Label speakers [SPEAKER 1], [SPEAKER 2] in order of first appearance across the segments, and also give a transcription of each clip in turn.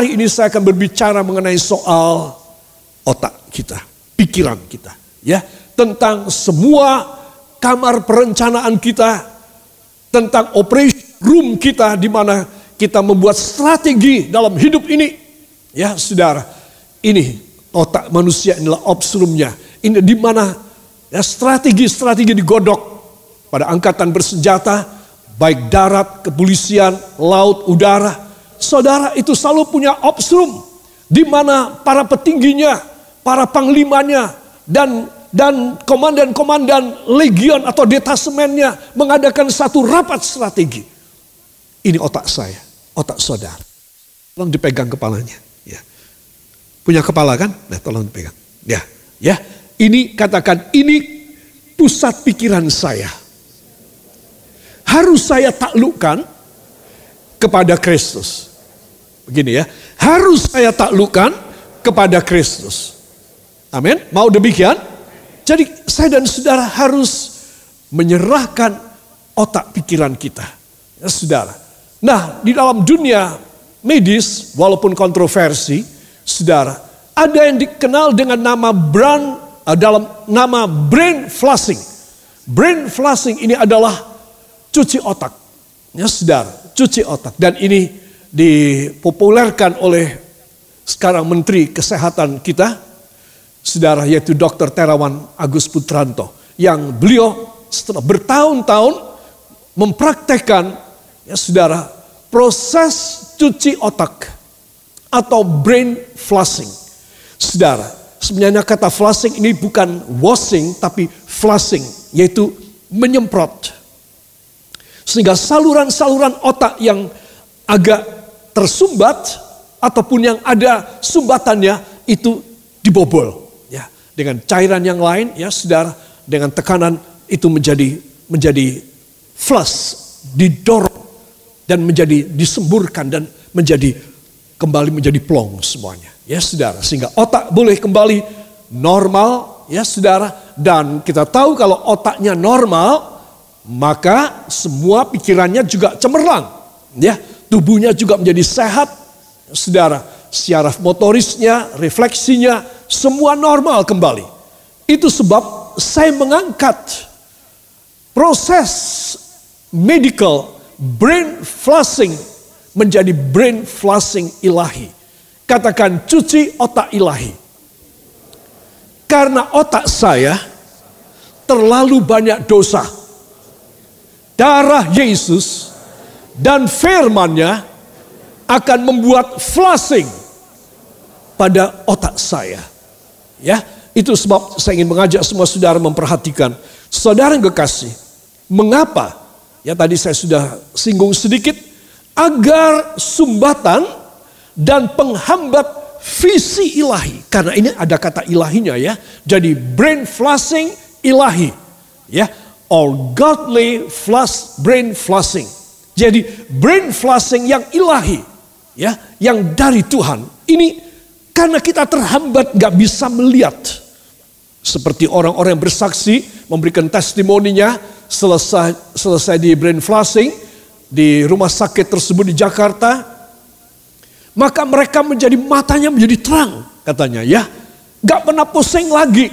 [SPEAKER 1] Hari ini saya akan berbicara mengenai soal otak kita, pikiran kita, ya, tentang semua kamar perencanaan kita, tentang operation room kita di mana kita membuat strategi dalam hidup ini. Ya, Saudara, ini otak manusia inilah obsrumnya. Ini di mana ya strategi-strategi digodok pada angkatan bersenjata, baik darat, kepolisian, laut, udara, saudara itu selalu punya obsrum di mana para petingginya, para panglimanya dan dan komandan-komandan legion atau detasemennya mengadakan satu rapat strategi. Ini otak saya, otak saudara. Tolong dipegang kepalanya. Ya. Punya kepala kan? Nah tolong dipegang. Ya, ya. Ini katakan ini pusat pikiran saya. Harus saya taklukkan kepada Kristus. Begini ya, harus saya taklukkan kepada Kristus. Amin. Mau demikian? Jadi saya dan saudara harus menyerahkan otak pikiran kita. Ya, saudara. Nah, di dalam dunia medis, walaupun kontroversi, saudara, ada yang dikenal dengan nama brain uh, dalam nama brain flushing. Brain flushing ini adalah cuci otak. Ya, saudara, cuci otak. Dan ini dipopulerkan oleh sekarang Menteri Kesehatan kita, saudara yaitu Dr. Terawan Agus Putranto, yang beliau setelah bertahun-tahun mempraktekkan, ya saudara, proses cuci otak atau brain flushing. Saudara, sebenarnya kata flushing ini bukan washing tapi flushing, yaitu menyemprot. Sehingga saluran-saluran otak yang agak tersumbat ataupun yang ada sumbatannya itu dibobol. Ya dengan cairan yang lain ya saudara dengan tekanan itu menjadi menjadi flush didorong dan menjadi disemburkan dan menjadi kembali menjadi plong semuanya. Ya saudara sehingga otak boleh kembali normal ya saudara dan kita tahu kalau otaknya normal maka semua pikirannya juga cemerlang. Ya tubuhnya juga menjadi sehat. Saudara, syaraf motorisnya, refleksinya, semua normal kembali. Itu sebab saya mengangkat proses medical brain flushing menjadi brain flushing ilahi. Katakan cuci otak ilahi. Karena otak saya terlalu banyak dosa. Darah Yesus dan firmannya akan membuat flushing pada otak saya. Ya, itu sebab saya ingin mengajak semua saudara memperhatikan. Saudara yang kekasih, mengapa? Ya tadi saya sudah singgung sedikit agar sumbatan dan penghambat visi ilahi. Karena ini ada kata ilahinya ya. Jadi brain flushing ilahi. Ya, all godly flush brain flushing jadi brain flushing yang ilahi, ya, yang dari Tuhan. Ini karena kita terhambat gak bisa melihat. Seperti orang-orang yang bersaksi memberikan testimoninya selesai selesai di brain flushing di rumah sakit tersebut di Jakarta. Maka mereka menjadi matanya menjadi terang katanya ya. Gak pernah pusing lagi.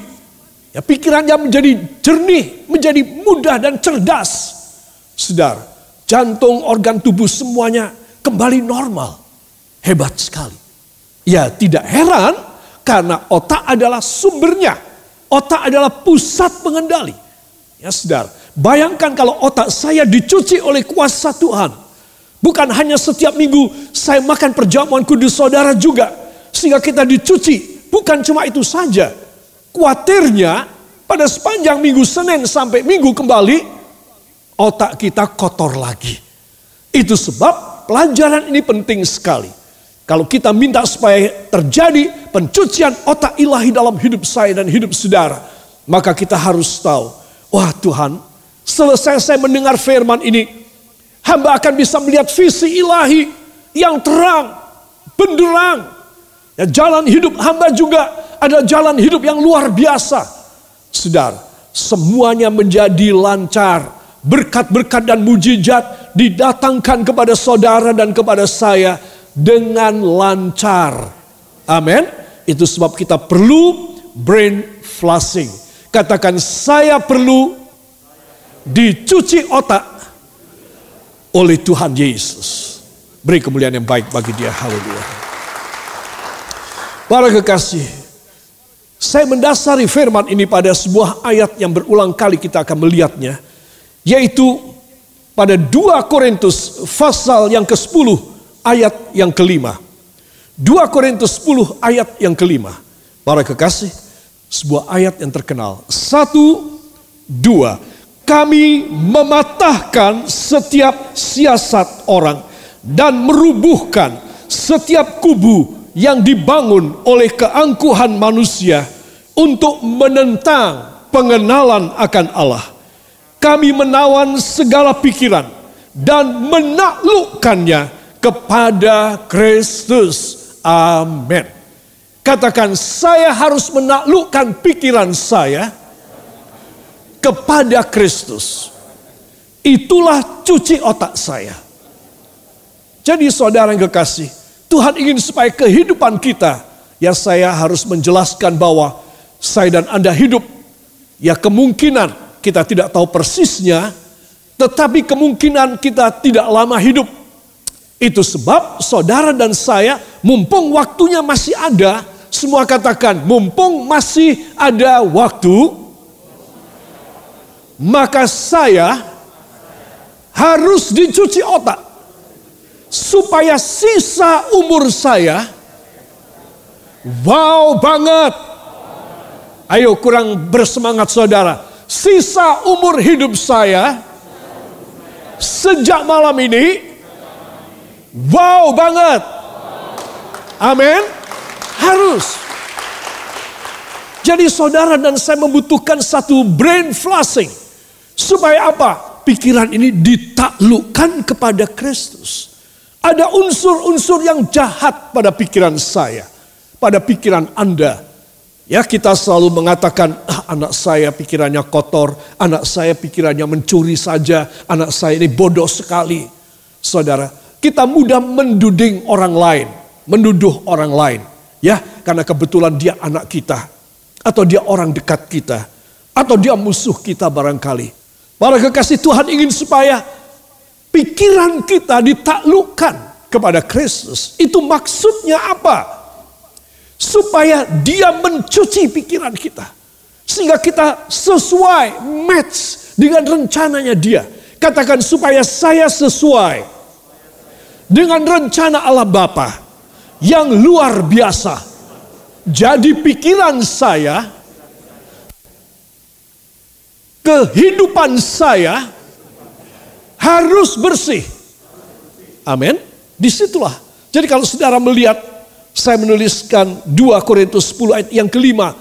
[SPEAKER 1] Ya, pikirannya menjadi jernih, menjadi mudah dan cerdas. Saudara, jantung, organ tubuh semuanya kembali normal. Hebat sekali. Ya tidak heran karena otak adalah sumbernya. Otak adalah pusat pengendali. Ya saudara, bayangkan kalau otak saya dicuci oleh kuasa Tuhan. Bukan hanya setiap minggu saya makan perjamuan kudus saudara juga. Sehingga kita dicuci. Bukan cuma itu saja. Kuatirnya pada sepanjang minggu Senin sampai minggu kembali otak kita kotor lagi. Itu sebab pelajaran ini penting sekali. Kalau kita minta supaya terjadi pencucian otak ilahi dalam hidup saya dan hidup saudara, maka kita harus tahu, wah Tuhan, selesai saya mendengar firman ini, hamba akan bisa melihat visi ilahi yang terang, benderang. Ya, jalan hidup hamba juga ada jalan hidup yang luar biasa. Saudara, semuanya menjadi lancar, berkat-berkat dan mujizat didatangkan kepada saudara dan kepada saya dengan lancar. Amin. Itu sebab kita perlu brain flushing. Katakan saya perlu dicuci otak oleh Tuhan Yesus. Beri kemuliaan yang baik bagi dia. Haleluya. Para kekasih, saya mendasari firman ini pada sebuah ayat yang berulang kali kita akan melihatnya. Yaitu pada 2 Korintus pasal yang ke-10 ayat yang kelima. 2 Korintus 10 ayat yang kelima. Para kekasih, sebuah ayat yang terkenal. Satu, dua. Kami mematahkan setiap siasat orang dan merubuhkan setiap kubu yang dibangun oleh keangkuhan manusia untuk menentang pengenalan akan Allah. Kami menawan segala pikiran dan menaklukkannya kepada Kristus. Amin. Katakan, saya harus menaklukkan pikiran saya kepada Kristus. Itulah cuci otak saya. Jadi saudara yang kekasih, Tuhan ingin supaya kehidupan kita, ya saya harus menjelaskan bahwa saya dan Anda hidup, ya kemungkinan kita tidak tahu persisnya, tetapi kemungkinan kita tidak lama hidup. Itu sebab saudara dan saya mumpung waktunya masih ada, semua katakan mumpung masih ada waktu, maka saya harus dicuci otak supaya sisa umur saya wow banget. Ayo kurang bersemangat saudara. Sisa umur hidup saya sejak malam ini wow banget. Amin. Harus. Jadi saudara dan saya membutuhkan satu brain flushing Supaya apa? Pikiran ini ditaklukkan kepada Kristus. Ada unsur-unsur yang jahat pada pikiran saya, pada pikiran Anda. Ya kita selalu mengatakan ah, anak saya pikirannya kotor, anak saya pikirannya mencuri saja, anak saya ini bodoh sekali. Saudara, kita mudah menduding orang lain, menduduh orang lain. Ya, karena kebetulan dia anak kita, atau dia orang dekat kita, atau dia musuh kita barangkali. Para kekasih Tuhan ingin supaya pikiran kita ditaklukkan kepada Kristus. Itu maksudnya apa? Supaya dia mencuci pikiran kita. Sehingga kita sesuai, match dengan rencananya dia. Katakan supaya saya sesuai dengan rencana Allah Bapa yang luar biasa. Jadi pikiran saya kehidupan saya harus bersih. Amin. Di situlah. Jadi kalau saudara melihat saya menuliskan 2 Korintus 10 ayat yang kelima.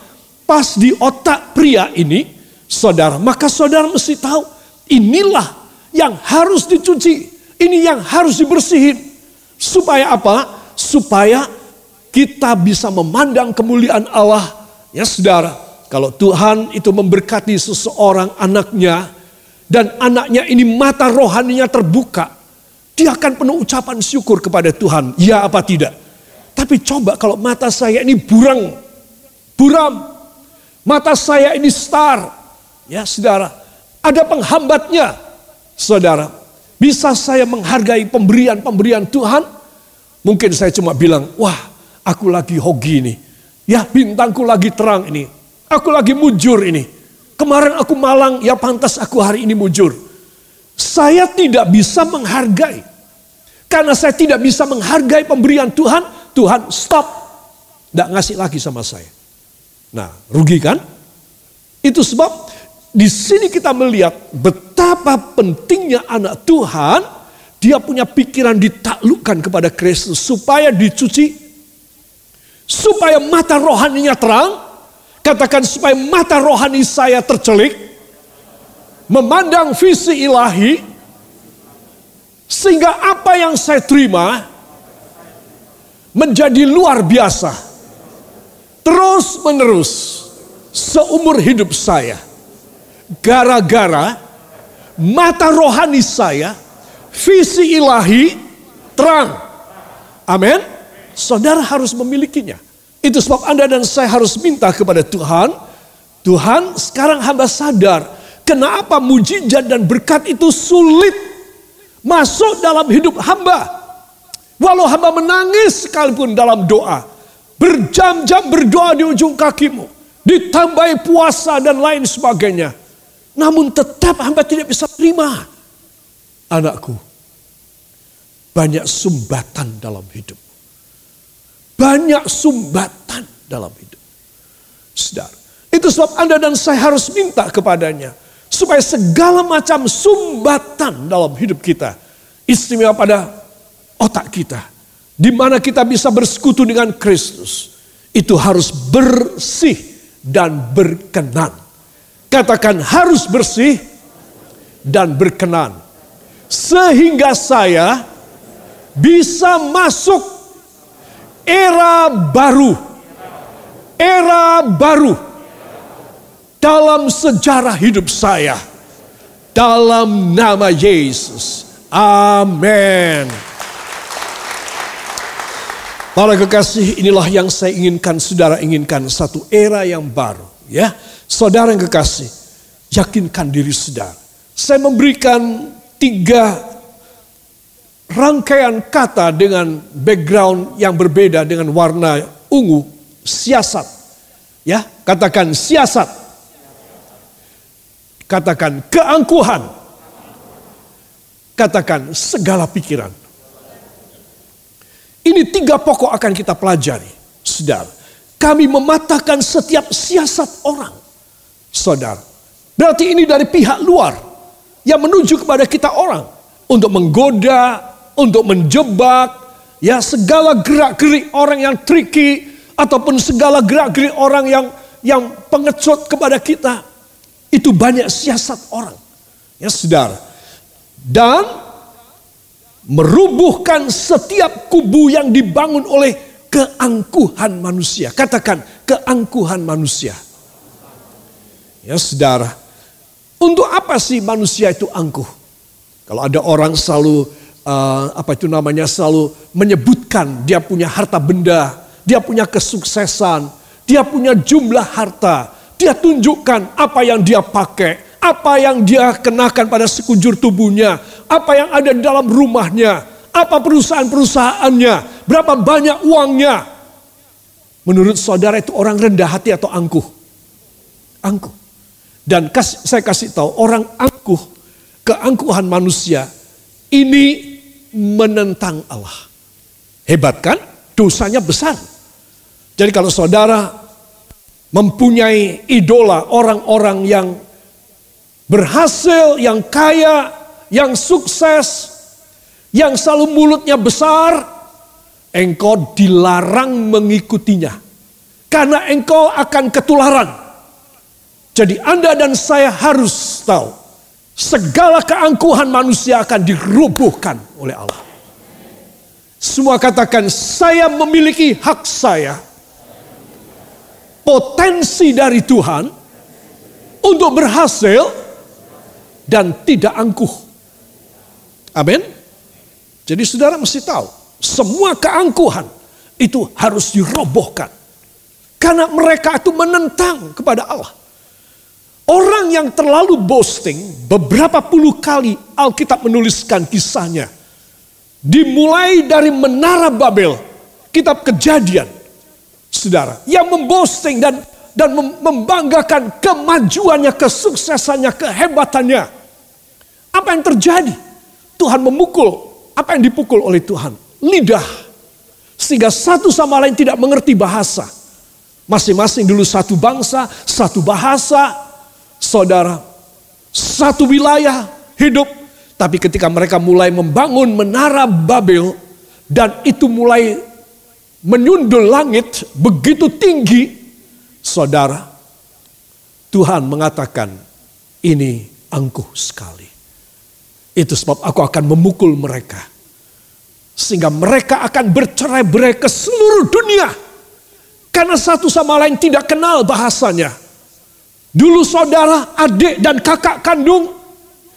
[SPEAKER 1] Pas di otak pria ini, saudara, maka saudara mesti tahu inilah yang harus dicuci. Ini yang harus dibersihin. Supaya apa? Supaya kita bisa memandang kemuliaan Allah. Ya saudara, kalau Tuhan itu memberkati seseorang anaknya dan anaknya ini mata rohaninya terbuka, dia akan penuh ucapan syukur kepada Tuhan. Ya apa tidak? Tapi coba kalau mata saya ini burang, buram, mata saya ini star, ya saudara, ada penghambatnya, saudara. Bisa saya menghargai pemberian-pemberian Tuhan? Mungkin saya cuma bilang, wah aku lagi hoki ini. Ya bintangku lagi terang ini. Aku lagi mujur ini. Kemarin aku malang, ya pantas aku hari ini mujur. Saya tidak bisa menghargai. Karena saya tidak bisa menghargai pemberian Tuhan, Tuhan stop. Tidak ngasih lagi sama saya. Nah, rugi kan? Itu sebab di sini kita melihat betapa pentingnya anak Tuhan, dia punya pikiran ditaklukkan kepada Kristus supaya dicuci, supaya mata rohaninya terang, Katakan supaya mata rohani saya tercelik. Memandang visi ilahi. Sehingga apa yang saya terima menjadi luar biasa. Terus menerus seumur hidup saya. Gara-gara mata rohani saya, visi ilahi terang. Amin. Saudara harus memilikinya. Itu sebab Anda dan saya harus minta kepada Tuhan. Tuhan sekarang hamba sadar. Kenapa mujizat dan berkat itu sulit masuk dalam hidup hamba. Walau hamba menangis sekalipun dalam doa. Berjam-jam berdoa di ujung kakimu. Ditambahi puasa dan lain sebagainya. Namun tetap hamba tidak bisa terima. Anakku, banyak sumbatan dalam hidup. Banyak sumbatan dalam hidup. Saudara, itu sebab Anda dan saya harus minta kepadanya. Supaya segala macam sumbatan dalam hidup kita. Istimewa pada otak kita. Di mana kita bisa bersekutu dengan Kristus. Itu harus bersih dan berkenan. Katakan harus bersih dan berkenan. Sehingga saya bisa masuk era baru. Era baru dalam sejarah hidup saya. Dalam nama Yesus. Amin. Para kekasih, inilah yang saya inginkan, saudara inginkan satu era yang baru, ya. Saudara yang kekasih, yakinkan diri saudara. Saya memberikan tiga rangkaian kata dengan background yang berbeda dengan warna ungu, siasat. Ya, katakan siasat. Katakan keangkuhan. Katakan segala pikiran. Ini tiga pokok akan kita pelajari. Saudara, kami mematahkan setiap siasat orang. Saudara, berarti ini dari pihak luar yang menuju kepada kita orang untuk menggoda, untuk menjebak, ya segala gerak-gerik orang yang tricky ataupun segala gerak-gerik orang yang yang pengecut kepada kita. Itu banyak siasat orang. Ya saudara. Dan merubuhkan setiap kubu yang dibangun oleh keangkuhan manusia. Katakan keangkuhan manusia. Ya saudara. Untuk apa sih manusia itu angkuh? Kalau ada orang selalu uh, apa itu namanya selalu menyebutkan dia punya harta benda, dia punya kesuksesan, dia punya jumlah harta, dia tunjukkan apa yang dia pakai, apa yang dia kenakan pada sekujur tubuhnya, apa yang ada di dalam rumahnya, apa perusahaan-perusahaannya, berapa banyak uangnya. Menurut saudara itu orang rendah hati atau angkuh? Angkuh. Dan saya kasih tahu orang angkuh, keangkuhan manusia ini menentang Allah. Hebat kan? Dosanya besar. Jadi kalau saudara mempunyai idola orang-orang yang berhasil, yang kaya, yang sukses, yang selalu mulutnya besar, engkau dilarang mengikutinya. Karena engkau akan ketularan. Jadi Anda dan saya harus tahu segala keangkuhan manusia akan dirubuhkan oleh Allah. Semua katakan, saya memiliki hak saya, potensi dari Tuhan untuk berhasil dan tidak angkuh. Amin. Jadi saudara mesti tahu, semua keangkuhan itu harus dirobohkan. Karena mereka itu menentang kepada Allah. Orang yang terlalu boasting, beberapa puluh kali Alkitab menuliskan kisahnya. Dimulai dari menara Babel, kitab kejadian. Saudara, yang memboasting dan dan membanggakan kemajuannya, kesuksesannya, kehebatannya. Apa yang terjadi? Tuhan memukul, apa yang dipukul oleh Tuhan? Lidah. Sehingga satu sama lain tidak mengerti bahasa. Masing-masing dulu satu bangsa, satu bahasa, saudara, satu wilayah hidup. Tapi ketika mereka mulai membangun menara Babel dan itu mulai menyundul langit begitu tinggi, saudara, Tuhan mengatakan ini angkuh sekali. Itu sebab aku akan memukul mereka. Sehingga mereka akan bercerai-berai ke seluruh dunia. Karena satu sama lain tidak kenal bahasanya Dulu saudara, adik dan kakak kandung,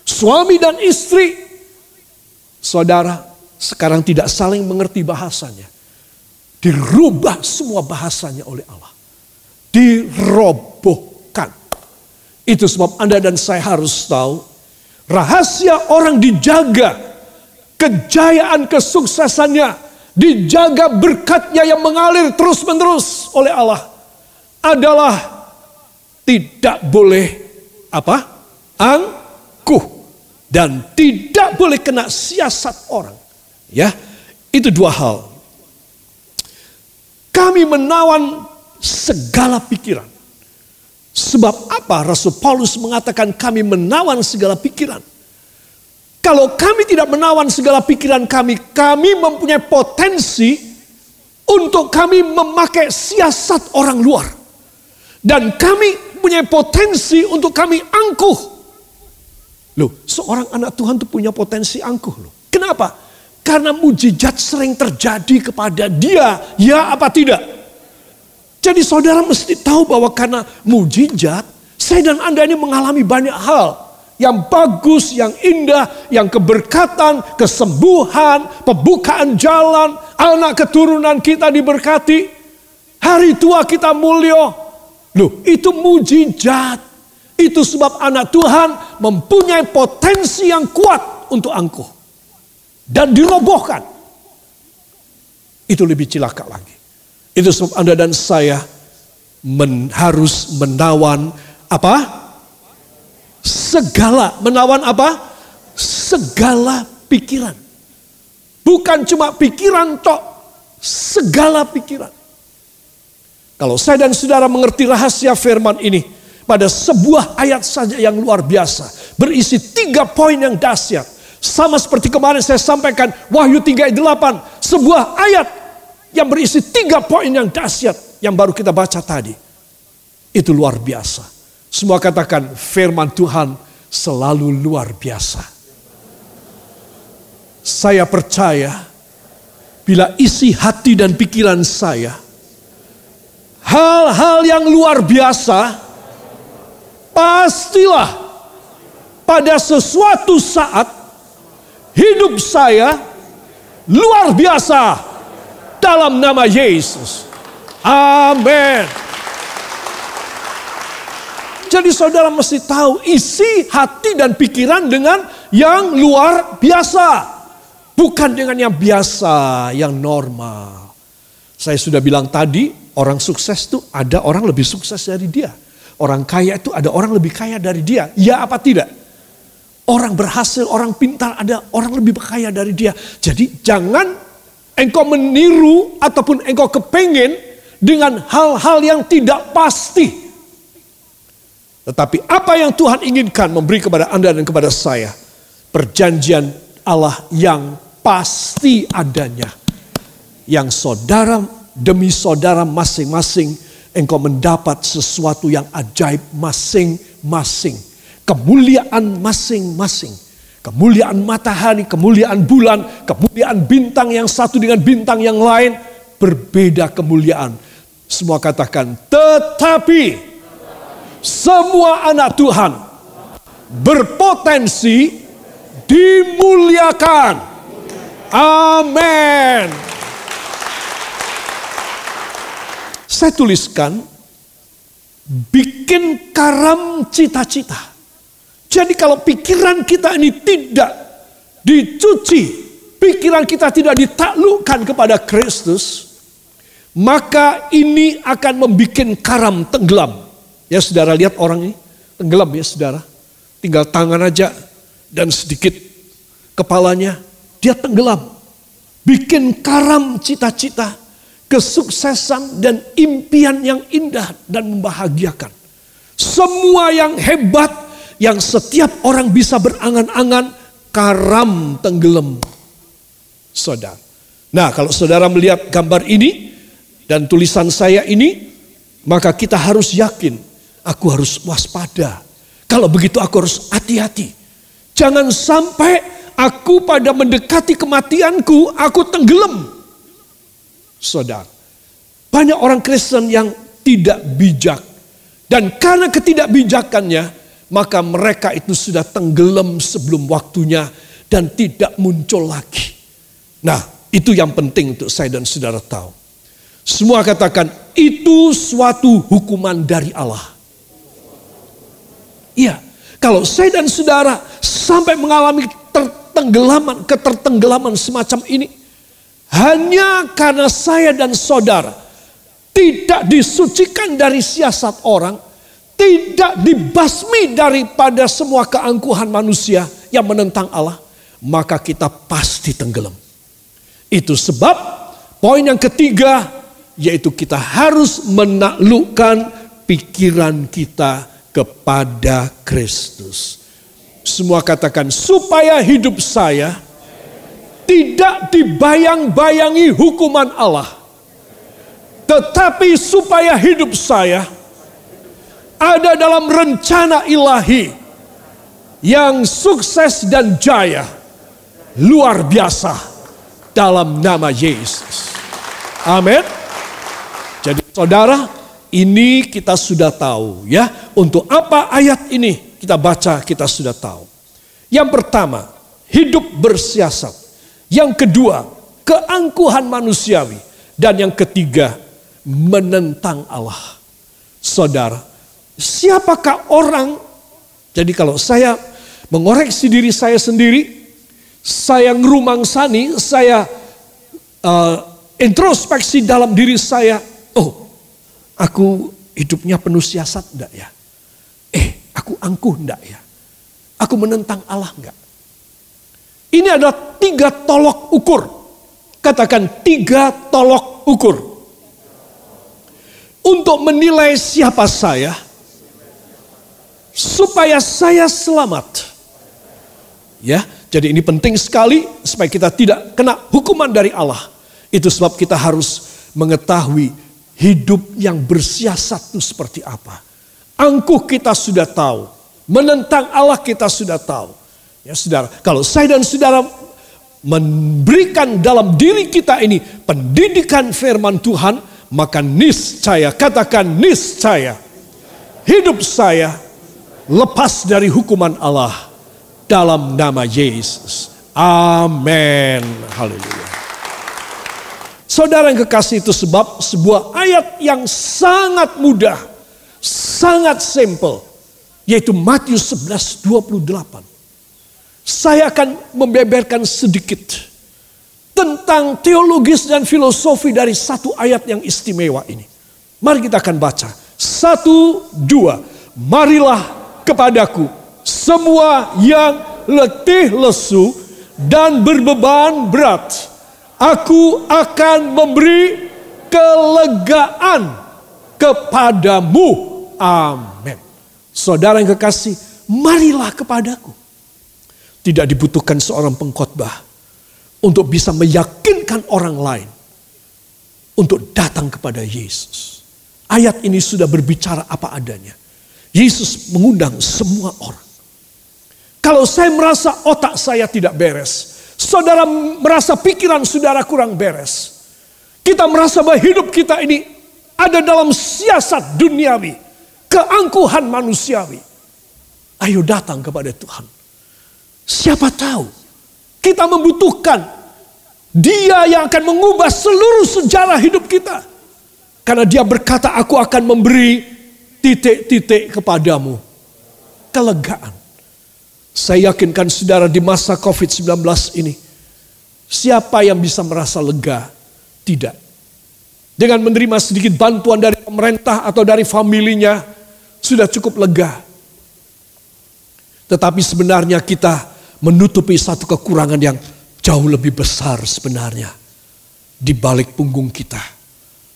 [SPEAKER 1] suami dan istri, saudara sekarang tidak saling mengerti bahasanya. Dirubah semua bahasanya oleh Allah. Dirobohkan. Itu sebab Anda dan saya harus tahu rahasia orang dijaga kejayaan kesuksesannya dijaga berkatnya yang mengalir terus-menerus oleh Allah adalah tidak boleh apa? angkuh dan tidak boleh kena siasat orang. Ya, itu dua hal. Kami menawan segala pikiran. Sebab apa Rasul Paulus mengatakan kami menawan segala pikiran? Kalau kami tidak menawan segala pikiran kami, kami mempunyai potensi untuk kami memakai siasat orang luar. Dan kami punya potensi untuk kami angkuh. Loh, seorang anak Tuhan itu punya potensi angkuh loh. Kenapa? Karena mujizat sering terjadi kepada dia, ya apa tidak? Jadi saudara mesti tahu bahwa karena mujizat, saya dan Anda ini mengalami banyak hal yang bagus, yang indah, yang keberkatan, kesembuhan, pembukaan jalan, anak keturunan kita diberkati, hari tua kita mulia. Loh, itu mujizat. Itu sebab anak Tuhan mempunyai potensi yang kuat untuk angkuh. Dan dirobohkan. Itu lebih cilaka lagi. Itu sebab Anda dan saya men, harus menawan apa? segala menawan apa? Segala pikiran. Bukan cuma pikiran tok, segala pikiran. Kalau saya dan saudara mengerti rahasia firman ini pada sebuah ayat saja yang luar biasa, berisi tiga poin yang dahsyat. Sama seperti kemarin saya sampaikan Wahyu 3 ayat 8, sebuah ayat yang berisi tiga poin yang dahsyat yang baru kita baca tadi. Itu luar biasa. Semua katakan firman Tuhan selalu luar biasa. Saya percaya bila isi hati dan pikiran saya hal-hal yang luar biasa pastilah pada sesuatu saat hidup saya luar biasa dalam nama Yesus. Amin. Jadi saudara mesti tahu isi hati dan pikiran dengan yang luar biasa. Bukan dengan yang biasa, yang normal. Saya sudah bilang tadi, orang sukses itu ada orang lebih sukses dari dia. Orang kaya itu ada orang lebih kaya dari dia. Ya apa tidak? Orang berhasil, orang pintar ada orang lebih kaya dari dia. Jadi jangan engkau meniru ataupun engkau kepengen dengan hal-hal yang tidak pasti. Tetapi apa yang Tuhan inginkan memberi kepada Anda dan kepada saya. Perjanjian Allah yang pasti adanya. Yang saudara demi saudara masing-masing engkau mendapat sesuatu yang ajaib masing-masing. Kemuliaan masing-masing. Kemuliaan matahari, kemuliaan bulan, kemuliaan bintang yang satu dengan bintang yang lain. Berbeda kemuliaan. Semua katakan, tetapi semua anak Tuhan berpotensi dimuliakan. Amin. Saya tuliskan bikin karam cita-cita. Jadi kalau pikiran kita ini tidak dicuci, pikiran kita tidak ditaklukkan kepada Kristus, maka ini akan membuat karam tenggelam. Ya saudara lihat orang ini tenggelam ya saudara. Tinggal tangan aja dan sedikit kepalanya dia tenggelam. Bikin karam cita-cita, kesuksesan dan impian yang indah dan membahagiakan. Semua yang hebat yang setiap orang bisa berangan-angan karam tenggelam. Saudara. Nah, kalau saudara melihat gambar ini dan tulisan saya ini, maka kita harus yakin aku harus waspada. Kalau begitu aku harus hati-hati. Jangan sampai aku pada mendekati kematianku, aku tenggelam. Saudara, banyak orang Kristen yang tidak bijak. Dan karena ketidakbijakannya, maka mereka itu sudah tenggelam sebelum waktunya dan tidak muncul lagi. Nah, itu yang penting untuk saya dan saudara tahu. Semua katakan itu suatu hukuman dari Allah. Iya, kalau saya dan saudara sampai mengalami tertenggelaman, ketertenggelaman semacam ini, hanya karena saya dan saudara tidak disucikan dari siasat orang, tidak dibasmi daripada semua keangkuhan manusia yang menentang Allah, maka kita pasti tenggelam. Itu sebab poin yang ketiga yaitu kita harus menaklukkan pikiran kita kepada Kristus. Semua katakan supaya hidup saya tidak dibayang-bayangi hukuman Allah. Tetapi supaya hidup saya ada dalam rencana ilahi yang sukses dan jaya luar biasa dalam nama Yesus. Amin. Jadi saudara, ini kita sudah tahu ya. Untuk apa ayat ini kita baca kita sudah tahu. Yang pertama, hidup bersiasat. Yang kedua, keangkuhan manusiawi. Dan yang ketiga, menentang Allah. Saudara, siapakah orang? Jadi kalau saya mengoreksi diri saya sendiri, saya ngerumang sani, saya uh, introspeksi dalam diri saya, Oh, aku hidupnya penuh siasat enggak ya? Eh, aku angkuh enggak ya? Aku menentang Allah enggak? Ini adalah tiga tolok ukur. Katakan tiga tolok ukur. Untuk menilai siapa saya, supaya saya selamat. Ya, jadi ini penting sekali supaya kita tidak kena hukuman dari Allah. Itu sebab kita harus mengetahui hidup yang bersiasat itu seperti apa. Angkuh kita sudah tahu. Menentang Allah kita sudah tahu. Ya saudara, kalau saya dan saudara memberikan dalam diri kita ini pendidikan firman Tuhan, maka niscaya, katakan niscaya, hidup saya lepas dari hukuman Allah dalam nama Yesus. Amin. Haleluya. Saudara yang kekasih itu sebab sebuah ayat yang sangat mudah, sangat simple, yaitu Matius 11, 28. Saya akan membeberkan sedikit tentang teologis dan filosofi dari satu ayat yang istimewa ini. Mari kita akan baca. Satu, dua. Marilah kepadaku semua yang letih lesu dan berbeban berat Aku akan memberi kelegaan kepadamu. Amin. Saudara yang kekasih, marilah kepadaku. Tidak dibutuhkan seorang pengkhotbah untuk bisa meyakinkan orang lain untuk datang kepada Yesus. Ayat ini sudah berbicara apa adanya. Yesus mengundang semua orang. Kalau saya merasa otak saya tidak beres, Saudara merasa pikiran saudara kurang beres. Kita merasa bahwa hidup kita ini ada dalam siasat duniawi. Keangkuhan manusiawi. Ayo datang kepada Tuhan. Siapa tahu kita membutuhkan dia yang akan mengubah seluruh sejarah hidup kita. Karena dia berkata aku akan memberi titik-titik kepadamu. Kelegaan. Saya yakinkan saudara di masa COVID-19 ini, siapa yang bisa merasa lega? Tidak. Dengan menerima sedikit bantuan dari pemerintah atau dari familinya, sudah cukup lega. Tetapi sebenarnya kita menutupi satu kekurangan yang jauh lebih besar sebenarnya di balik punggung kita.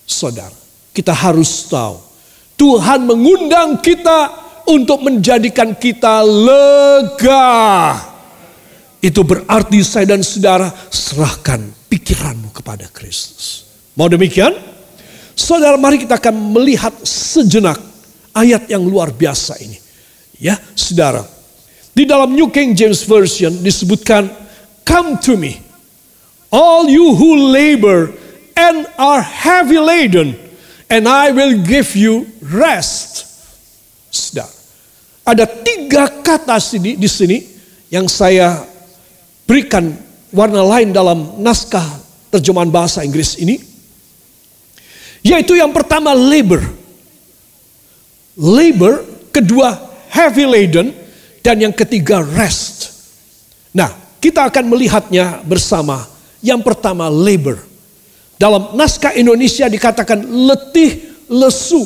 [SPEAKER 1] Saudara, kita harus tahu Tuhan mengundang kita untuk menjadikan kita lega. Itu berarti saya dan saudara serahkan pikiranmu kepada Kristus. Mau demikian? Saudara mari kita akan melihat sejenak ayat yang luar biasa ini. Ya saudara. Di dalam New King James Version disebutkan, Come to me, all you who labor and are heavy laden, and I will give you rest. Saudara. Ada tiga kata sini, di sini yang saya berikan warna lain dalam naskah terjemahan bahasa Inggris ini. Yaitu yang pertama labor. Labor, kedua heavy laden, dan yang ketiga rest. Nah, kita akan melihatnya bersama. Yang pertama labor. Dalam naskah Indonesia dikatakan letih lesu.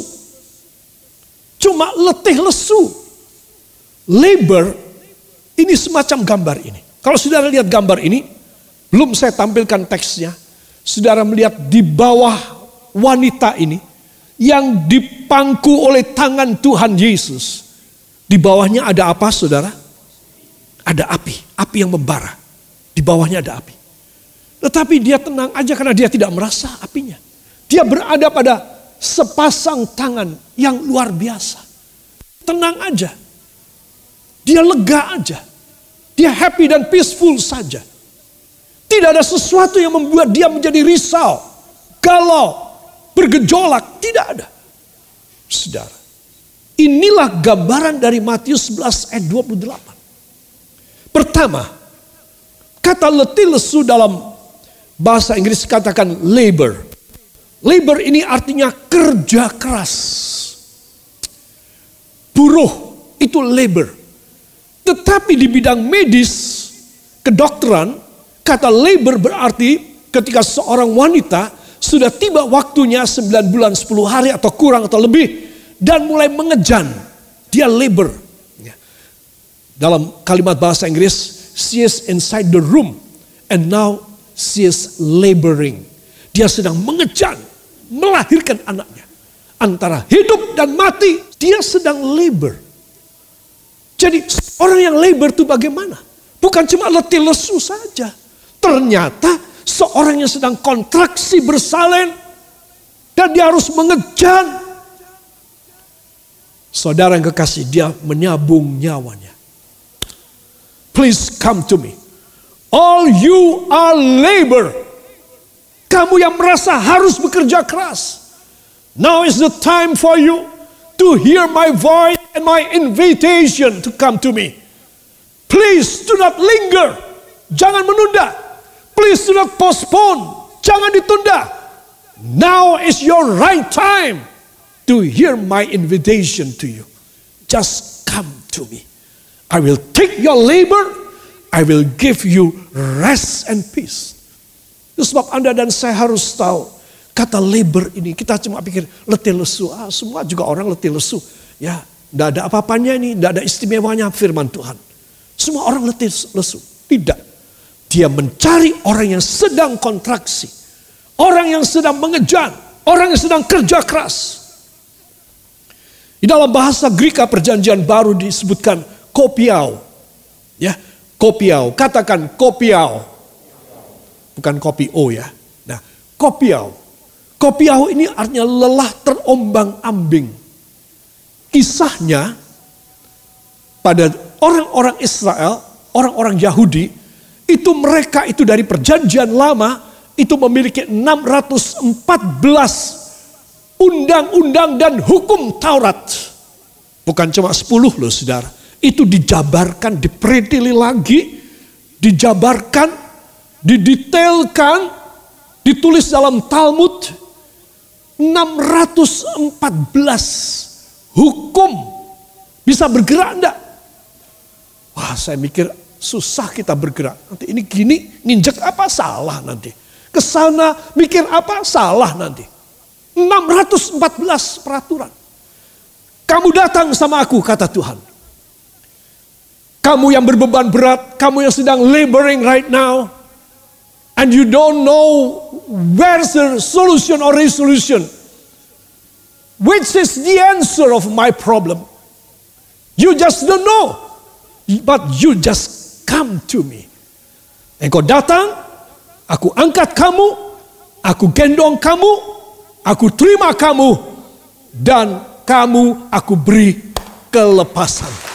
[SPEAKER 1] Cuma letih lesu. Labor ini semacam gambar ini. Kalau saudara lihat gambar ini, belum saya tampilkan teksnya. Saudara melihat di bawah wanita ini yang dipangku oleh tangan Tuhan Yesus. Di bawahnya ada apa saudara? Ada api, api yang membara. Di bawahnya ada api. Tetapi dia tenang aja karena dia tidak merasa apinya. Dia berada pada sepasang tangan yang luar biasa. Tenang aja. Dia lega aja. Dia happy dan peaceful saja. Tidak ada sesuatu yang membuat dia menjadi risau, galau, bergejolak. Tidak ada. Saudara, inilah gambaran dari Matius 11 ayat 28. Pertama, kata letih lesu dalam Bahasa Inggris katakan labor. Labor ini artinya kerja keras. Buruh itu labor. Tetapi di bidang medis, kedokteran, kata labor berarti ketika seorang wanita sudah tiba waktunya 9 bulan 10 hari atau kurang atau lebih dan mulai mengejan. Dia labor. Ya. Dalam kalimat bahasa Inggris, she is inside the room and now she is laboring. Dia sedang mengejar, melahirkan anaknya. Antara hidup dan mati, dia sedang labor. Jadi orang yang labor itu bagaimana? Bukan cuma letih lesu saja. Ternyata seorang yang sedang kontraksi bersalin dan dia harus mengejar. Saudara yang kekasih, dia menyabung nyawanya. Please come to me. All you are labor. Kamu yang merasa harus bekerja keras. Now is the time for you to hear my voice and my invitation to come to me. Please do not linger. Jangan menunda. Please do not postpone. Jangan ditunda. Now is your right time to hear my invitation to you. Just come to me. I will take your labor I will give you rest and peace. Itu sebab Anda dan saya harus tahu. Kata labor ini kita cuma pikir letih lesu. Ah, semua juga orang letih lesu. Ya, tidak ada apa-apanya ini, tidak ada istimewanya firman Tuhan. Semua orang letih lesu. Tidak. Dia mencari orang yang sedang kontraksi. Orang yang sedang mengejar. Orang yang sedang kerja keras. Di dalam bahasa Greka perjanjian baru disebutkan kopiau. Ya, Kopiau, katakan kopiau. Bukan kopi O ya. Nah, kopiau. Kopiau ini artinya lelah terombang ambing. Kisahnya pada orang-orang Israel, orang-orang Yahudi, itu mereka itu dari perjanjian lama itu memiliki 614 undang-undang dan hukum Taurat. Bukan cuma 10 loh saudara itu dijabarkan, dipredili lagi, dijabarkan, didetailkan, ditulis dalam Talmud 614 hukum bisa bergerak enggak? Wah saya mikir susah kita bergerak. Nanti ini gini nginjek apa salah nanti. Ke sana mikir apa salah nanti. 614 peraturan. Kamu datang sama aku kata Tuhan. Kamu yang berbeban berat, kamu yang sedang laboring right now, and you don't know where's the solution or resolution. Which is the answer of my problem? You just don't know. But you just come to me. Engkau datang, aku angkat kamu, aku gendong kamu, aku terima kamu, dan kamu aku beri kelepasan.